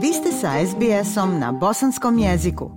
Vi ste sa SBS-om na bosanskom jeziku.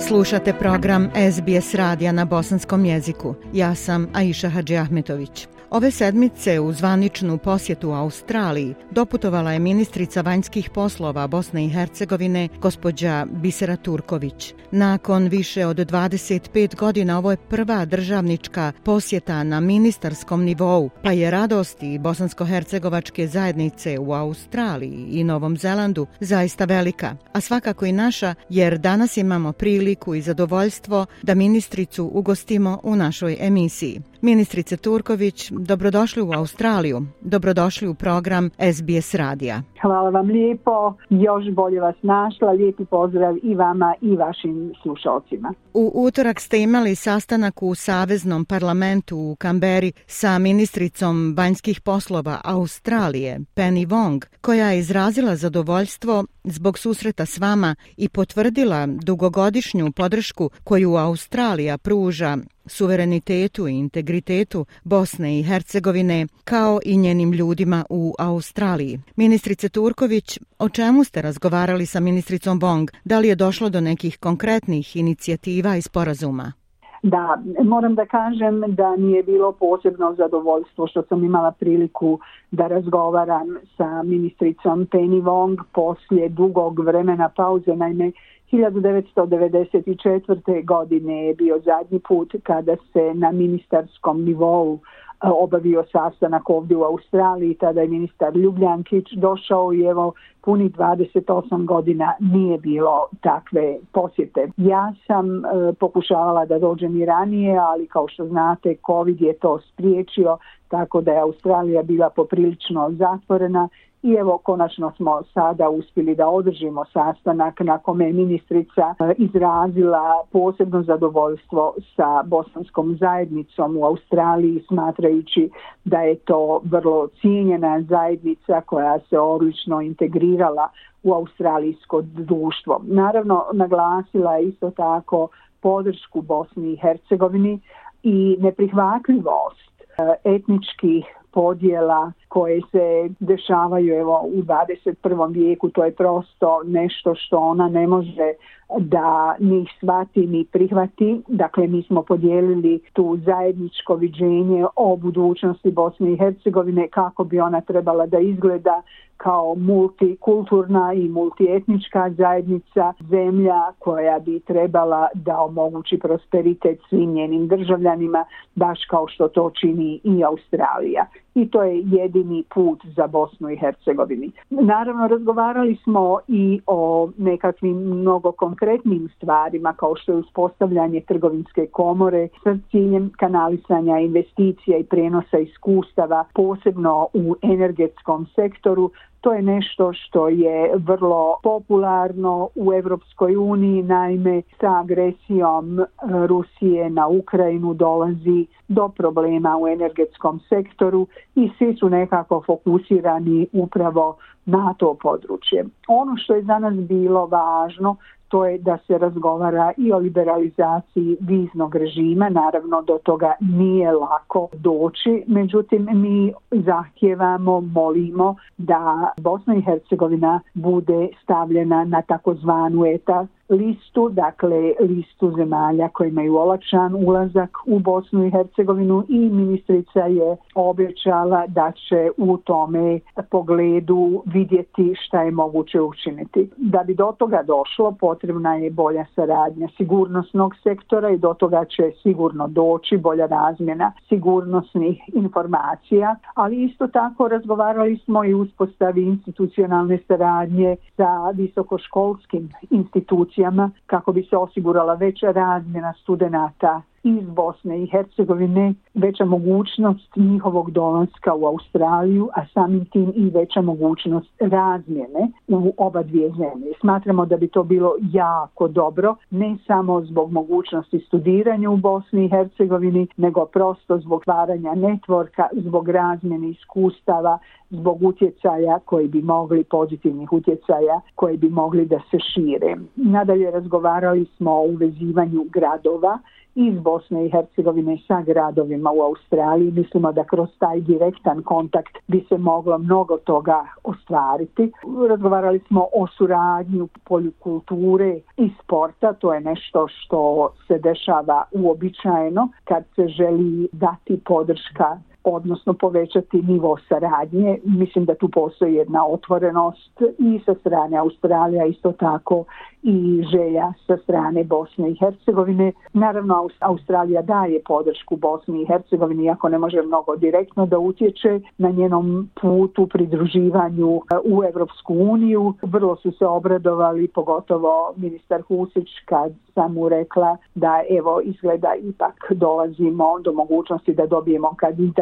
Slušate program SBS radija na bosanskom jeziku. Ja sam Aisha Hadži Ahmetović. Ove sedmice u zvaničnu posjetu Australiji doputovala je ministrica vanjskih poslova Bosne i Hercegovine, gospođa Bisera Turković. Nakon više od 25 godina ovo je prva državnička posjeta na ministarskom nivou, pa je radosti bosansko-hercegovačke zajednice u Australiji i Novom Zelandu zaista velika, a svakako i naša, jer danas imamo priliku i zadovoljstvo da ministricu ugostimo u našoj emisiji. Ministrice Turković, dobrodošli u Australiju, dobrodošli u program SBS Radija. Hvala vam lijepo, još bolje vas našla, lijepi pozdrav i vama i vašim slušalcima. U utorak ste imali sastanak u Saveznom parlamentu u Kamberi sa ministricom vanjskih poslova Australije, Penny Wong, koja je izrazila zadovoljstvo zbog susreta s vama i potvrdila dugogodišnju podršku koju Australija pruža suverenitetu i integritetu Bosne i Hercegovine kao i njenim ljudima u Australiji. Ministrice Turković, o čemu ste razgovarali sa ministricom Bong? Da li je došlo do nekih konkretnih inicijativa i sporazuma? Da, moram da kažem da mi je bilo posebno zadovoljstvo što sam imala priliku da razgovaram sa ministricom Penny Wong poslije dugog vremena pauze. Naime, 1994. godine je bio zadnji put kada se na ministarskom nivou obavio sastanak ovdje u Australiji, tada je ministar Ljubljankić došao i evo puni 28 godina nije bilo takve posjete. Ja sam e, pokušavala da dođem i ranije, ali kao što znate, COVID je to spriječio, tako da je Australija bila poprilično zatvorena I evo, konačno smo sada uspjeli da održimo sastanak na kome je ministrica e, izrazila posebno zadovoljstvo sa bosanskom zajednicom u Australiji, smatrajući da je to vrlo cijenjena zajednica koja se odlično integrirala u australijsko društvo. Naravno, naglasila je isto tako podršku Bosni i Hercegovini i neprihvatljivost e, etničkih podjela koje se dešavaju evo u 21. vijeku to je prosto nešto što ona ne može da ni shvati ni prihvati dakle mi smo podijelili tu zajedničko viđenje o budućnosti Bosne i Hercegovine kako bi ona trebala da izgleda kao multikulturna i multietnička zajednica zemlja koja bi trebala da omogući prosperitet svim njenim državljanima baš kao što to čini i Australija i to je jedini put za Bosnu i Hercegovini. Naravno, razgovarali smo i o nekakvim mnogo konkretnim stvarima kao što je uspostavljanje trgovinske komore sa ciljem kanalisanja investicija i prenosa iskustava, posebno u energetskom sektoru, To je nešto što je vrlo popularno u Evropskoj uniji, naime sa agresijom e, Rusije na Ukrajinu dolazi do problema u energetskom sektoru i svi su nekako fokusirani upravo na to područje. Ono što je za nas bilo važno to je da se razgovara i o liberalizaciji viznog režima. Naravno, do toga nije lako doći. Međutim, mi zahtjevamo, molimo da Bosna i Hercegovina bude stavljena na takozvanu eta listu, dakle listu zemalja koje imaju olakšan ulazak u Bosnu i Hercegovinu i ministrica je obećala da će u tome pogledu vidjeti šta je moguće učiniti. Da bi do toga došlo, potrebna je bolja saradnja sigurnosnog sektora i do toga će sigurno doći bolja razmjena sigurnosnih informacija, ali isto tako razgovarali smo i uspostavi institucionalne saradnje sa visokoškolskim institucijama institucijama kako bi se osigurala veća razmjena studenta iz Bosne i Hercegovine, veća mogućnost njihovog dolaska u Australiju, a samim tim i veća mogućnost razmjene u oba dvije zemlje. Smatramo da bi to bilo jako dobro, ne samo zbog mogućnosti studiranja u Bosni i Hercegovini, nego prosto zbog varanja netvorka, zbog razmjene iskustava, zbog utjecaja koji bi mogli, pozitivnih utjecaja koji bi mogli da se šire. Nadalje razgovarali smo o uvezivanju gradova iz Bosne i Hercegovine sa gradovima u Australiji. Mislimo da kroz taj direktan kontakt bi se moglo mnogo toga ostvariti. Razgovarali smo o suradnju polju kulture i sporta. To je nešto što se dešava uobičajeno kad se želi dati podrška odnosno povećati nivo saradnje. Mislim da tu postoji jedna otvorenost i sa strane Australija isto tako i želja sa strane Bosne i Hercegovine. Naravno, Australija daje podršku Bosni i Hercegovini, iako ne može mnogo direktno da utječe na njenom putu pridruživanju e, u Evropsku uniju. Vrlo su se obradovali, pogotovo ministar Husić, kad sam mu rekla da evo izgleda ipak dolazimo do mogućnosti da dobijemo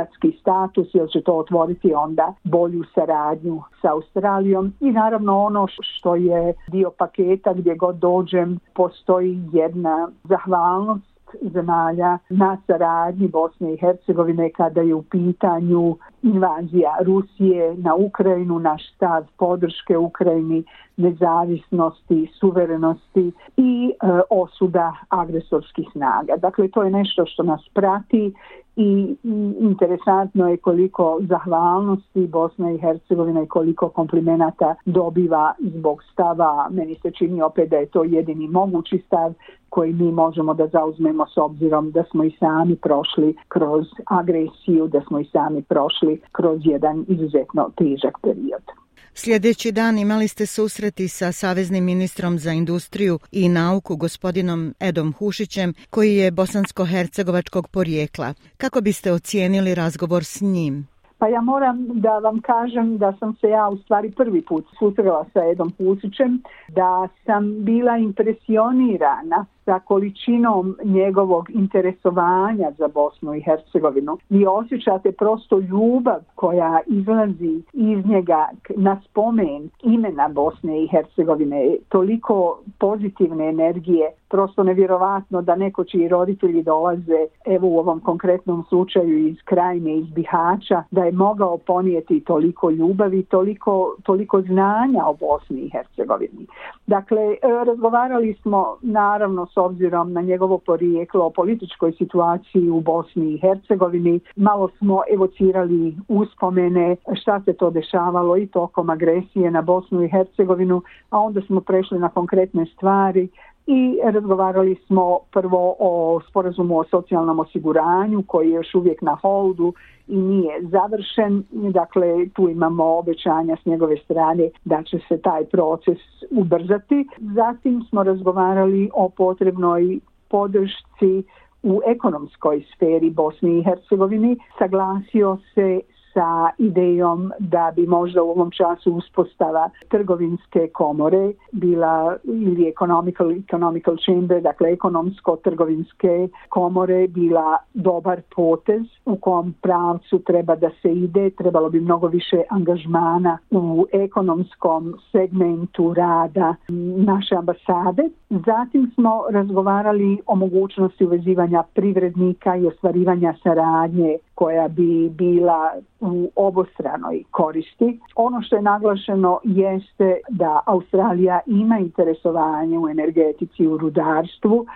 diplomatski status, jer će to otvoriti onda bolju saradnju sa Australijom. I naravno ono što je dio paketa gdje gdje god dođem postoji jedna zahvalnost zemalja na saradnji Bosne i Hercegovine kada je u pitanju invazija Rusije na Ukrajinu, naš stav podrške Ukrajini, nezavisnosti, suverenosti i e, osuda agresorskih snaga. Dakle, to je nešto što nas prati i interesantno je koliko zahvalnosti Bosna i Hercegovina i koliko komplimenata dobiva zbog stava. Meni se čini opet da je to jedini mogući stav koji mi možemo da zauzmemo s obzirom da smo i sami prošli kroz agresiju, da smo i sami prošli kroz jedan izuzetno težak period. Sljedeći dan imali ste susreti sa Saveznim ministrom za industriju i nauku gospodinom Edom Hušićem, koji je bosansko-hercegovačkog porijekla. Kako biste ocijenili razgovor s njim? Pa ja moram da vam kažem da sam se ja u stvari prvi put susrela sa Edom Hušićem, da sam bila impresionirana sa količinom njegovog interesovanja za Bosnu i Hercegovinu. Vi osjećate prosto ljubav koja izlazi iz njega na spomen imena Bosne i Hercegovine. Toliko pozitivne energije, prosto nevjerovatno da neko čiji roditelji dolaze, evo u ovom konkretnom slučaju iz krajine, iz Bihaća, da je mogao ponijeti toliko ljubavi, toliko, toliko znanja o Bosni i Hercegovini. Dakle, e, razgovarali smo naravno s obzirom na njegovo porijeklo o političkoj situaciji u Bosni i Hercegovini. Malo smo evocirali uspomene šta se to dešavalo i tokom agresije na Bosnu i Hercegovinu, a onda smo prešli na konkretne stvari i razgovarali smo prvo o sporazumu o socijalnom osiguranju koji je još uvijek na holdu i nije završen. Dakle, tu imamo obećanja s njegove strane da će se taj proces ubrzati. Zatim smo razgovarali o potrebnoj podršci u ekonomskoj sferi Bosni i Hercegovini. Saglasio se sa idejom da bi možda u ovom času uspostava trgovinske komore bila ili economical, economical chamber, dakle ekonomsko-trgovinske komore bila dobar potez u kom pravcu treba da se ide, trebalo bi mnogo više angažmana u ekonomskom segmentu rada naše ambasade. Zatim smo razgovarali o mogućnosti uvezivanja privrednika i ostvarivanja saradnje koja bi bila u obostranoj koristi. Ono što je naglašeno jeste da Australija ima interesovanje u energetici i u rudarstvu,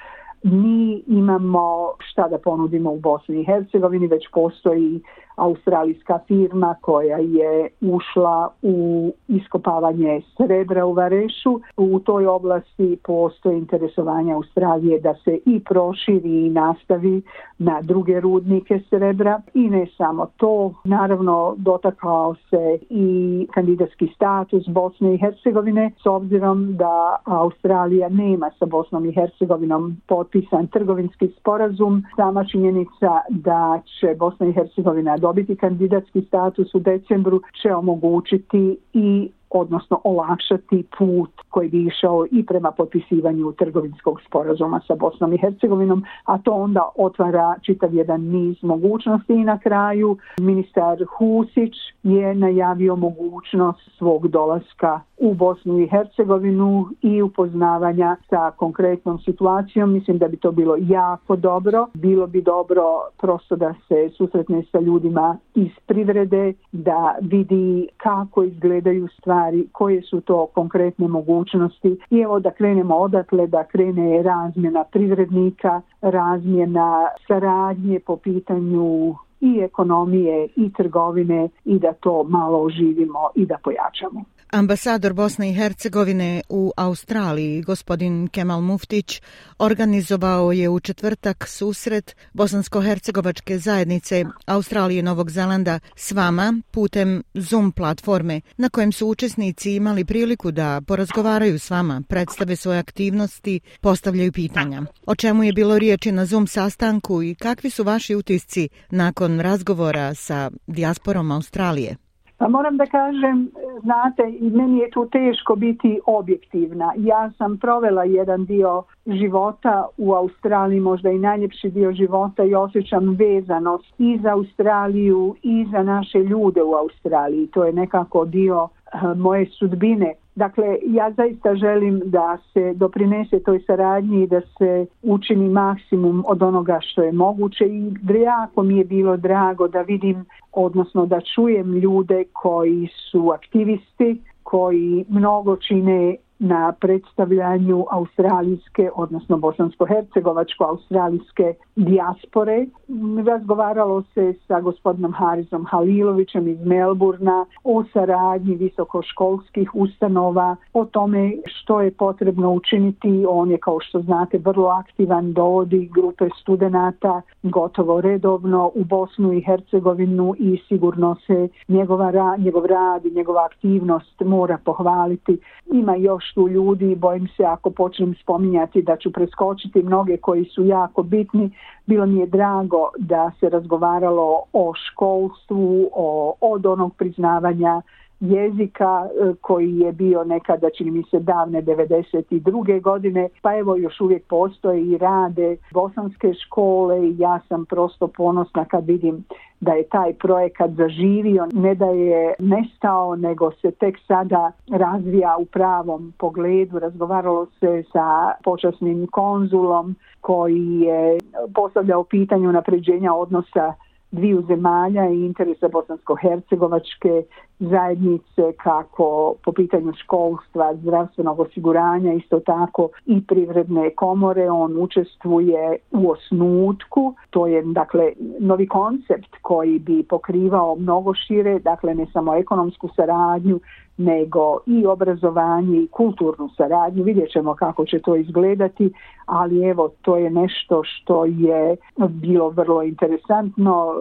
mi imamo šta da ponudimo u Bosni i Hercegovini, već postoji australijska firma koja je ušla u iskopavanje srebra u Varešu. U toj oblasti postoje interesovanje Australije da se i proširi i nastavi na druge rudnike srebra i ne samo to. Naravno, dotakao se i kandidatski status Bosne i Hercegovine s obzirom da Australija nema sa Bosnom i Hercegovinom potpisan trgovinski sporazum. Sama činjenica da će Bosna i Hercegovina dobiti kandidatski status u decembru će omogućiti i odnosno olakšati put koji bi išao i prema potpisivanju trgovinskog sporazuma sa Bosnom i Hercegovinom, a to onda otvara čitav jedan niz mogućnosti i na kraju ministar Husić je najavio mogućnost svog dolaska u Bosnu i Hercegovinu i upoznavanja sa konkretnom situacijom. Mislim da bi to bilo jako dobro. Bilo bi dobro prosto da se susretne sa ljudima iz privrede, da vidi kako izgledaju stvari, koje su to konkretne mogućnosti. I evo da krenemo odatle, da krene razmjena privrednika, razmjena saradnje po pitanju i ekonomije i trgovine i da to malo oživimo i da pojačamo. Ambasador Bosne i Hercegovine u Australiji, gospodin Kemal Muftić, organizovao je u četvrtak susret Bosansko-Hercegovačke zajednice Australije i Novog Zelanda s vama putem Zoom platforme na kojem su učesnici imali priliku da porazgovaraju s vama, predstave svoje aktivnosti, postavljaju pitanja. O čemu je bilo riječi na Zoom sastanku i kakvi su vaši utisci nakon razgovora sa dijasporom Australije? Pa moram da kažem, e, znate, i meni je tu teško biti objektivna. Ja sam provela jedan dio života u Australiji, možda i najljepši dio života i osjećam vezanost i za Australiju i za naše ljude u Australiji. To je nekako dio e, moje sudbine. Dakle, ja zaista želim da se doprinese toj saradnji i da se učini maksimum od onoga što je moguće. I jako mi je bilo drago da vidim, odnosno da čujem ljude koji su aktivisti, koji mnogo čine na predstavljanju australijske, odnosno bosansko-hercegovačko-australijske dijaspore. Mm, razgovaralo se sa gospodinom Harizom Halilovićem iz Melburna o saradnji visokoškolskih ustanova, o tome što je potrebno učiniti. On je, kao što znate, vrlo aktivan, dovodi grupe studenta gotovo redovno u Bosnu i Hercegovinu i sigurno se njegova, njegov rad i njegova aktivnost mora pohvaliti. Ima još tu ljudi, bojim se ako počnem spominjati da ću preskočiti mnoge koji su jako bitni. Bilo mi je drago da se razgovaralo o školstvu, o, od onog priznavanja jezika e, koji je bio nekada, čini mi se, davne 92. godine, pa evo još uvijek postoje i rade bosanske škole i ja sam prosto ponosna kad vidim da je taj projekat zaživio, ne da je nestao, nego se tek sada razvija u pravom pogledu. Razgovaralo se sa počasnim konzulom koji je postavljao pitanje unapređenja odnosa dviju zemalja i interesa bosansko-hercegovačke zajednice kako po pitanju školstva, zdravstvenog osiguranja, isto tako i privredne komore. On učestvuje u osnutku, to je dakle novi koncept koji bi pokrivao mnogo šire, dakle ne samo ekonomsku saradnju, nego i obrazovanje i kulturnu saradnju. Vidjet ćemo kako će to izgledati, ali evo, to je nešto što je bilo vrlo interesantno.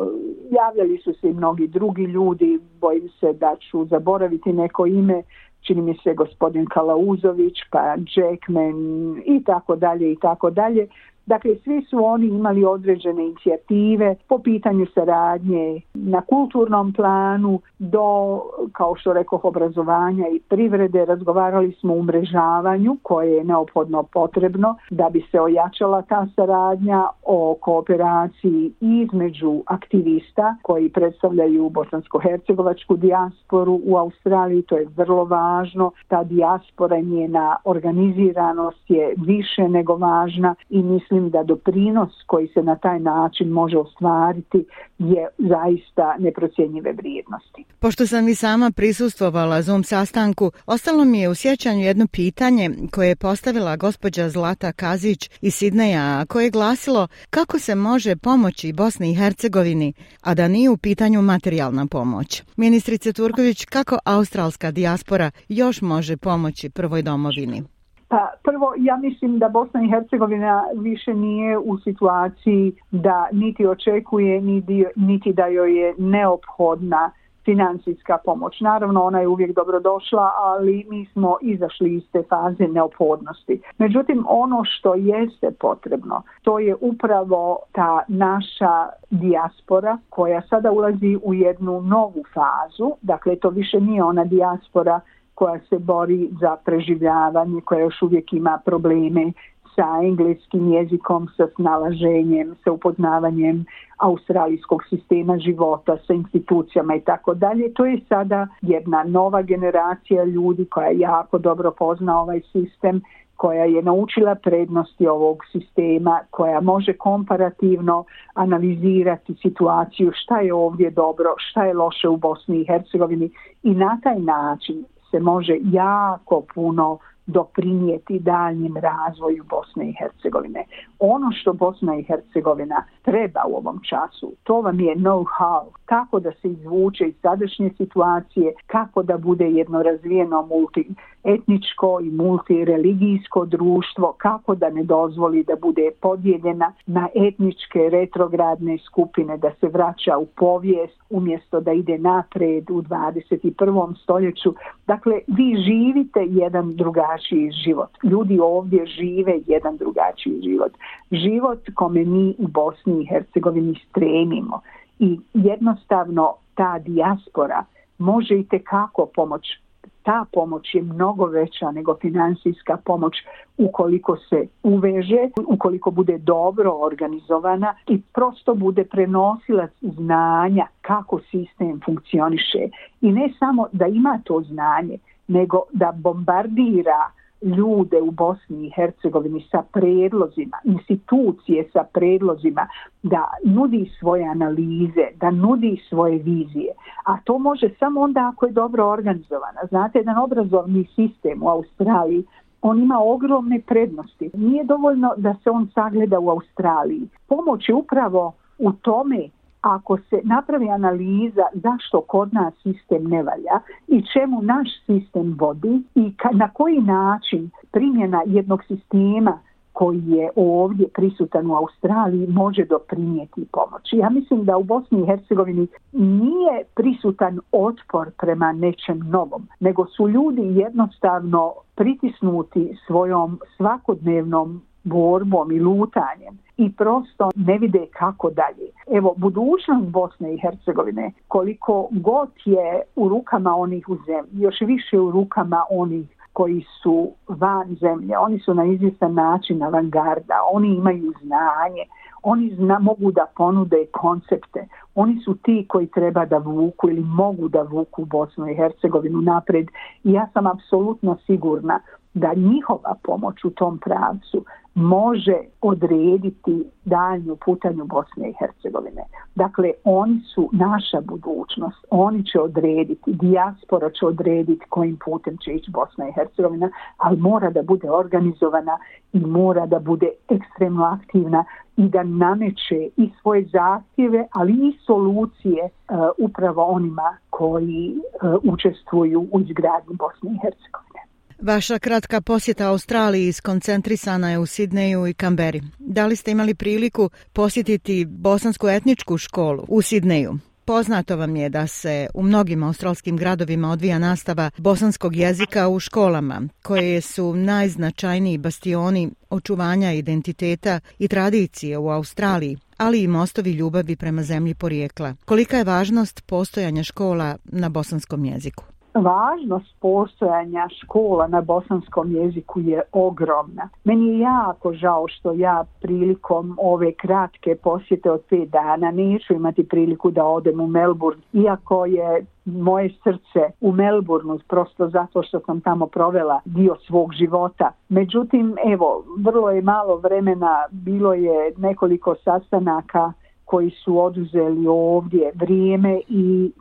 Javljali su se i mnogi drugi ljudi, bojim se da ću zaboraviti neko ime, čini mi se gospodin Kalauzović, pa Jackman i tako dalje i tako dalje. Dakle, svi su oni imali određene inicijative po pitanju saradnje na kulturnom planu do, kao što rekao, obrazovanja i privrede. Razgovarali smo o umrežavanju koje je neophodno potrebno da bi se ojačala ta saradnja o kooperaciji između aktivista koji predstavljaju bosansko-hercegovačku dijasporu u Australiji. To je vrlo važno. Ta dijaspora njena organiziranost je više nego važna i mislim mislim da doprinos koji se na taj način može ostvariti je zaista neprocjenjive vrijednosti. Pošto sam i sama prisustvovala Zoom sastanku, ostalo mi je u sjećanju jedno pitanje koje je postavila gospođa Zlata Kazić iz Sidneja, a koje je glasilo kako se može pomoći Bosni i Hercegovini, a da nije u pitanju materijalna pomoć. Ministrice Turković, kako australska dijaspora još može pomoći prvoj domovini? Pa prvo, ja mislim da Bosna i Hercegovina više nije u situaciji da niti očekuje, niti, niti da joj je neophodna financijska pomoć. Naravno, ona je uvijek dobrodošla, ali mi smo izašli iz te faze neophodnosti. Međutim, ono što jeste potrebno, to je upravo ta naša dijaspora koja sada ulazi u jednu novu fazu. Dakle, to više nije ona dijaspora koja se bori za preživljavanje, koja još uvijek ima probleme sa engleskim jezikom, sa snalaženjem, sa upoznavanjem australijskog sistema života, sa institucijama i tako dalje. To je sada jedna nova generacija ljudi koja jako dobro pozna ovaj sistem koja je naučila prednosti ovog sistema, koja može komparativno analizirati situaciju šta je ovdje dobro, šta je loše u Bosni i Hercegovini i na taj način se može jako puno doprinijeti daljnjem razvoju Bosne i Hercegovine. Ono što Bosna i Hercegovina treba u ovom času, to vam je know-how, kako da se izvuče iz sadašnje situacije, kako da bude jedno razvijeno etničko i multireligijsko društvo, kako da ne dozvoli da bude podijeljena na etničke retrogradne skupine, da se vraća u povijest umjesto da ide napred u 21. stoljeću. Dakle, vi živite jedan drugačiji život. Ljudi ovdje žive jedan drugačiji život. Život kome mi u Bosni i Hercegovini stremimo. I jednostavno ta dijaspora može i tekako pomoći ta pomoć je mnogo veća nego finansijska pomoć ukoliko se uveže, ukoliko bude dobro organizovana i prosto bude prenosila znanja kako sistem funkcioniše. I ne samo da ima to znanje, nego da bombardira ljude u Bosni i Hercegovini sa predlozima, institucije sa predlozima, da nudi svoje analize, da nudi svoje vizije. A to može samo onda ako je dobro organizovana. Znate, jedan obrazovni sistem u Australiji on ima ogromne prednosti. Nije dovoljno da se on sagleda u Australiji. Pomoć je upravo u tome ako se napravi analiza zašto kod nas sistem ne valja i čemu naš sistem vodi i ka, na koji način primjena jednog sistema koji je ovdje prisutan u Australiji može doprinijeti pomoći. Ja mislim da u Bosni i Hercegovini nije prisutan otpor prema nečem novom, nego su ljudi jednostavno pritisnuti svojom svakodnevnom borbom i lutanjem i prosto ne vide kako dalje. Evo, budućnost Bosne i Hercegovine, koliko god je u rukama onih u zemlji, još više u rukama onih koji su van zemlje, oni su na izvjestan način avangarda, oni imaju znanje, oni zna, mogu da ponude koncepte, oni su ti koji treba da vuku ili mogu da vuku Bosnu i Hercegovinu napred. I ja sam apsolutno sigurna da njihova pomoć u tom pravcu može odrediti daljnju putanju Bosne i Hercegovine. Dakle, oni su naša budućnost, oni će odrediti, dijaspora će odrediti kojim putem će ići Bosna i Hercegovina, ali mora da bude organizovana i mora da bude ekstremno aktivna i da nameće i svoje zahtjeve, ali i solucije uh, upravo onima koji uh, učestvuju u izgradnji Bosne i Hercegovine. Vaša kratka posjeta Australiji skoncentrisana je u Sidneju i Kamberi. Da li ste imali priliku posjetiti bosansku etničku školu u Sidneju? Poznato vam je da se u mnogim australskim gradovima odvija nastava bosanskog jezika u školama, koje su najznačajniji bastioni očuvanja identiteta i tradicije u Australiji, ali i mostovi ljubavi prema zemlji porijekla. Kolika je važnost postojanja škola na bosanskom jeziku? Važnost postojanja škola na bosanskom jeziku je ogromna. Meni je jako žao što ja prilikom ove kratke posjete od 5 dana neću imati priliku da odem u Melbourne, iako je moje srce u Melbourneu prosto zato što sam tamo provela dio svog života. Međutim, evo, vrlo je malo vremena, bilo je nekoliko sastanaka koji su oduzeli ovdje vrijeme i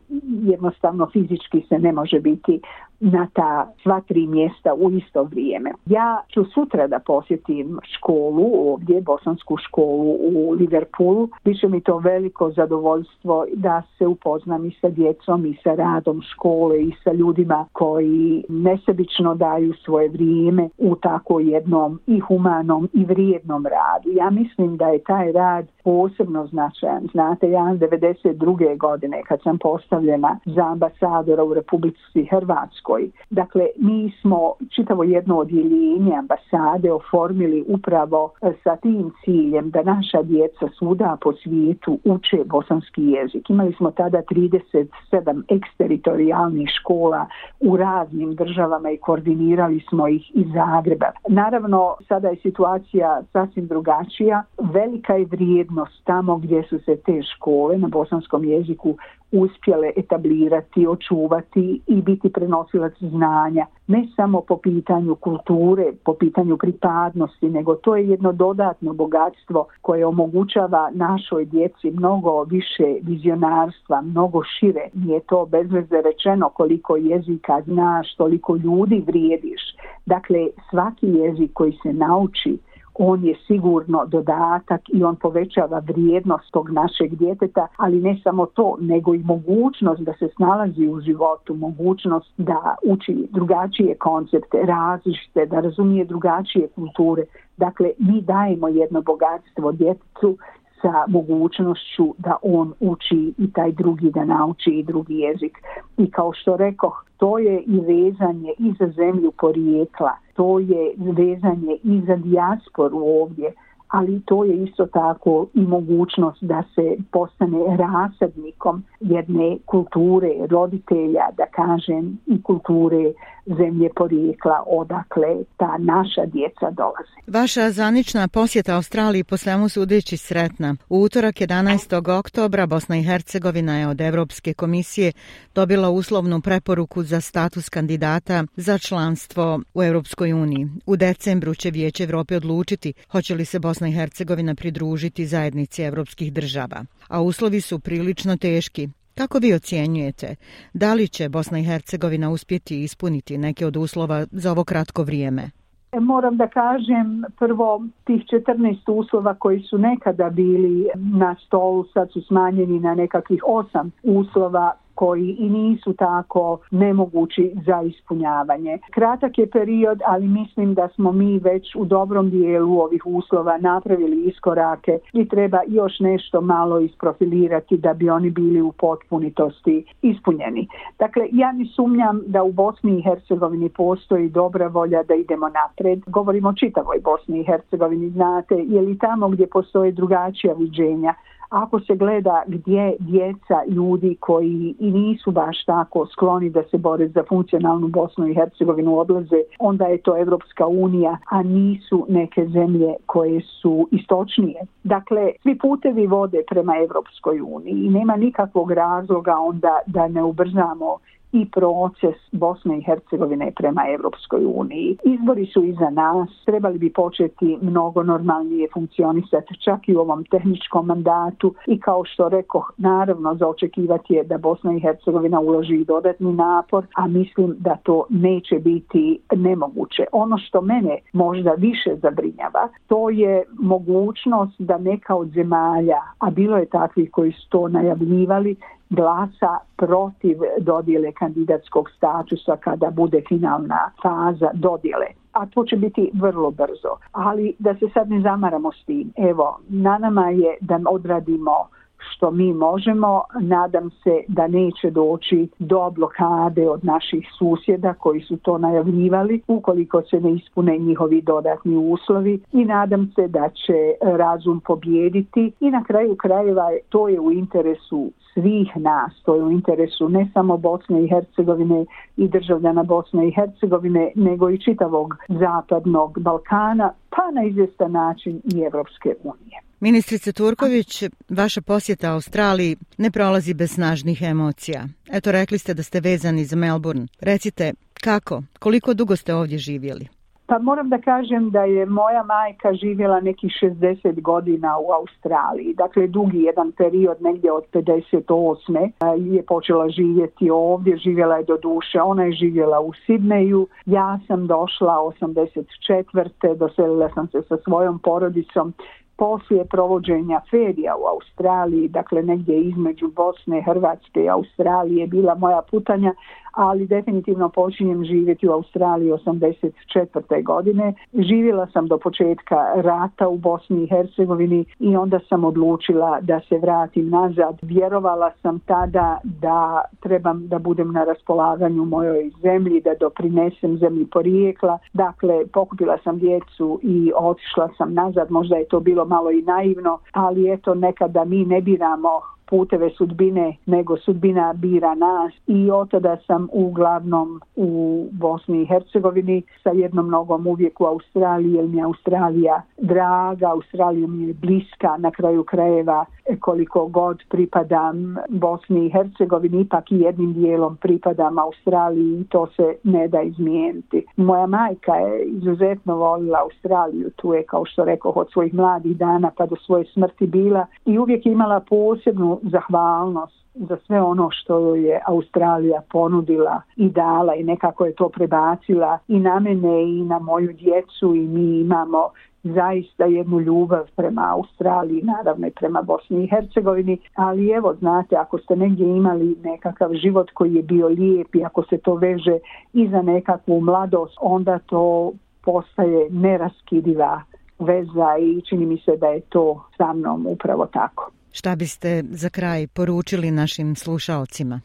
jednostavno fizički se ne može biti na ta sva tri mjesta u isto vrijeme. Ja ću sutra da posjetim školu ovdje, bosansku školu u Liverpoolu. Biće mi to veliko zadovoljstvo da se upoznam i sa djecom i sa radom škole i sa ljudima koji nesebično daju svoje vrijeme u tako jednom i humanom i vrijednom radu. Ja mislim da je taj rad posebno značajan. Znate, ja 92. godine kad sam postavljena za ambasadora u Republici Hrvatskoj. Dakle, mi smo čitavo jedno odjeljenje ambasade oformili upravo e, sa tim ciljem da naša djeca svuda po svijetu uče bosanski jezik. Imali smo tada 37 eksteritorijalnih škola u raznim državama i koordinirali smo ih iz Zagreba. Naravno, sada je situacija sasvim drugačija. Velika je vrijednost tamo gdje su se te škole na bosanskom jeziku uspjele etablirati, očuvati i biti prenosilac znanja. Ne samo po pitanju kulture, po pitanju pripadnosti, nego to je jedno dodatno bogatstvo koje omogućava našoj djeci mnogo više vizionarstva, mnogo šire. Nije to bezveze rečeno koliko jezika znaš, toliko ljudi vrijediš. Dakle, svaki jezik koji se nauči on je sigurno dodatak i on povećava vrijednost tog našeg djeteta, ali ne samo to, nego i mogućnost da se snalazi u životu, mogućnost da uči drugačije koncepte, različite, da razumije drugačije kulture. Dakle, mi dajemo jedno bogatstvo djetetu sa mogućnošću da on uči i taj drugi da nauči i drugi jezik. I kao što rekoh, to je i vezanje i za zemlju porijekla, to je vezanje i za dijasporu ovdje, ali to je isto tako i mogućnost da se postane rasadnikom jedne kulture roditelja, da kažem, i kulture zemlje porijekla odakle ta naša djeca dolaze. Vaša zanična posjeta Australiji po svemu sudeći sretna. U utorak 11. oktobra Bosna i Hercegovina je od Evropske komisije dobila uslovnu preporuku za status kandidata za članstvo u Europskoj uniji. U decembru će Vijeće Evrope odlučiti hoće li se Bosna i Hercegovina pridružiti zajednici evropskih država. A uslovi su prilično teški. Kako vi ocjenjujete? Da li će Bosna i Hercegovina uspjeti ispuniti neke od uslova za ovo kratko vrijeme? E, moram da kažem prvo tih 14 uslova koji su nekada bili na stolu sad su smanjeni na nekakvih 8 uslova koji i nisu tako nemogući za ispunjavanje. Kratak je period, ali mislim da smo mi već u dobrom dijelu ovih uslova napravili iskorake i treba još nešto malo isprofilirati da bi oni bili u potpunitosti ispunjeni. Dakle, ja ne sumnjam da u Bosni i Hercegovini postoji dobra volja da idemo napred. Govorimo o čitavoj Bosni i Hercegovini, znate, je li tamo gdje postoje drugačija viđenja, ako se gleda gdje djeca ljudi koji i nisu baš tako skloni da se bore za funkcionalnu Bosnu i Hercegovinu odlaze, onda je to Evropska unija, a nisu neke zemlje koje su istočnije. Dakle, svi putevi vode prema Evropskoj uniji i nema nikakvog razloga onda da ne ubrzamo i proces Bosne i Hercegovine prema Evropskoj uniji. Izbori su iza nas, trebali bi početi mnogo normalnije funkcionisati čak i u ovom tehničkom mandatu i kao što rekoh, naravno za očekivati je da Bosna i Hercegovina uloži dodatni napor, a mislim da to neće biti nemoguće. Ono što mene možda više zabrinjava, to je mogućnost da neka od zemalja, a bilo je takvih koji su to najavljivali, glasa protiv dodjele kandidatskog statusa kada bude finalna faza dodjele. A to će biti vrlo brzo. Ali da se sad ne zamaramo s tim. Evo, na nama je da odradimo što mi možemo. Nadam se da neće doći do blokade od naših susjeda koji su to najavljivali ukoliko se ne ispune njihovi dodatni uslovi i nadam se da će razum pobjediti i na kraju krajeva to je u interesu svih nas, to je u interesu ne samo Bosne i Hercegovine i državljana Bosne i Hercegovine, nego i čitavog zapadnog Balkana, pa na izvjestan način i Evropske unije. Ministrice Turković, vaša posjeta Australiji ne prolazi bez snažnih emocija. Eto, rekli ste da ste vezani za Melbourne. Recite, kako, koliko dugo ste ovdje živjeli? Pa moram da kažem da je moja majka živjela neki 60 godina u Australiji. Dakle, dugi jedan period, negdje od 58. je počela živjeti ovdje, živjela je do duše. Ona je živjela u Sidneju. Ja sam došla 84. Doselila sam se sa svojom porodicom poslije provođenja ferija u Australiji, dakle negdje između Bosne, Hrvatske i Australije bila moja putanja, ali definitivno počinjem živjeti u Australiji 84. godine. Živjela sam do početka rata u Bosni i Hercegovini i onda sam odlučila da se vratim nazad. Vjerovala sam tada da trebam da budem na raspolaganju mojoj zemlji, da doprinesem zemlji porijekla. Dakle, pokupila sam djecu i otišla sam nazad. Možda je to bilo malo i naivno, ali eto nekada mi ne biramo puteve sudbine, nego sudbina bira nas i od tada sam uglavnom u Bosni i Hercegovini sa jednom nogom uvijek u Australiji, jer mi je Australija draga, Australija mi je bliska na kraju krajeva e, koliko god pripadam Bosni i Hercegovini, ipak i jednim dijelom pripadam Australiji i to se ne da izmijeniti. Moja majka je izuzetno volila Australiju, tu je kao što rekao od svojih mladih dana pa do svoje smrti bila i uvijek imala posebnu zahvalnost za sve ono što je Australija ponudila i dala i nekako je to prebacila i na mene i na moju djecu i mi imamo zaista jednu ljubav prema Australiji, naravno i prema Bosni i Hercegovini, ali evo, znate, ako ste negdje imali nekakav život koji je bio lijep i ako se to veže i za nekakvu mladost, onda to postaje neraskidiva veza i čini mi se da je to sa mnom upravo tako. Šta biste za kraj poručili našim slušalcima?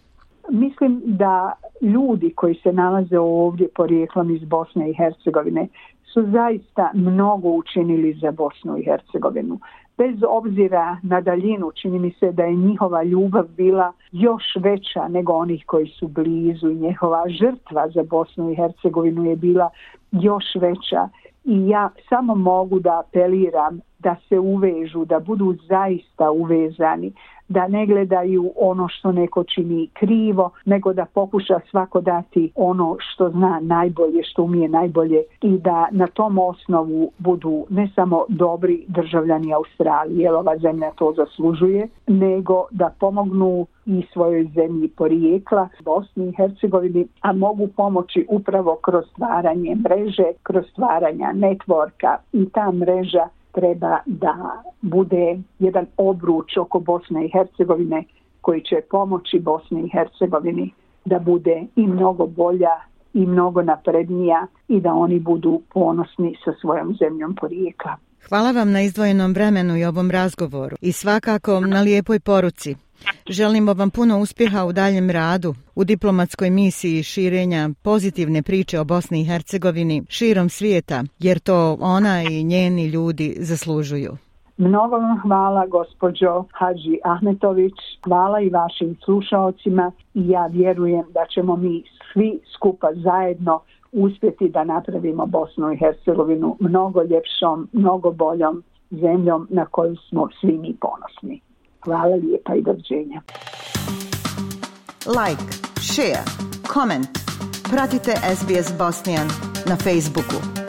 Mislim da ljudi koji se nalaze ovdje porijeklom iz Bosne i Hercegovine su zaista mnogo učinili za Bosnu i Hercegovinu. Bez obzira na daljinu, čini mi se da je njihova ljubav bila još veća nego onih koji su blizu i njihova žrtva za Bosnu i Hercegovinu je bila još veća. I ja samo mogu da apeliram da se uvežu, da budu zaista uvezani, da ne gledaju ono što neko čini krivo, nego da pokuša svako dati ono što zna najbolje, što umije najbolje i da na tom osnovu budu ne samo dobri državljani Australije, jer ova zemlja to zaslužuje, nego da pomognu i svojoj zemlji porijekla, Bosni i Hercegovini, a mogu pomoći upravo kroz stvaranje mreže, kroz stvaranja networka i ta mreža treba da bude jedan obruč oko Bosne i Hercegovine koji će pomoći Bosni i Hercegovini da bude i mnogo bolja i mnogo naprednija i da oni budu ponosni sa svojom zemljom porijekla. Hvala vam na izdvojenom vremenu i ovom razgovoru i svakako na lijepoj poruci. Želimo vam puno uspjeha u daljem radu u diplomatskoj misiji širenja pozitivne priče o Bosni i Hercegovini širom svijeta, jer to ona i njeni ljudi zaslužuju. Mnogo vam hvala gospođo Hadži Ahmetović, hvala i vašim slušalcima i ja vjerujem da ćemo mi svi skupa zajedno uspjeti da napravimo Bosnu i Hercegovinu mnogo ljepšom, mnogo boljom zemljom na koju smo svi mi ponosni. Hvala lijepa i doviđenja. Like, share, comment. Pratite SBS Bosnian na Facebooku.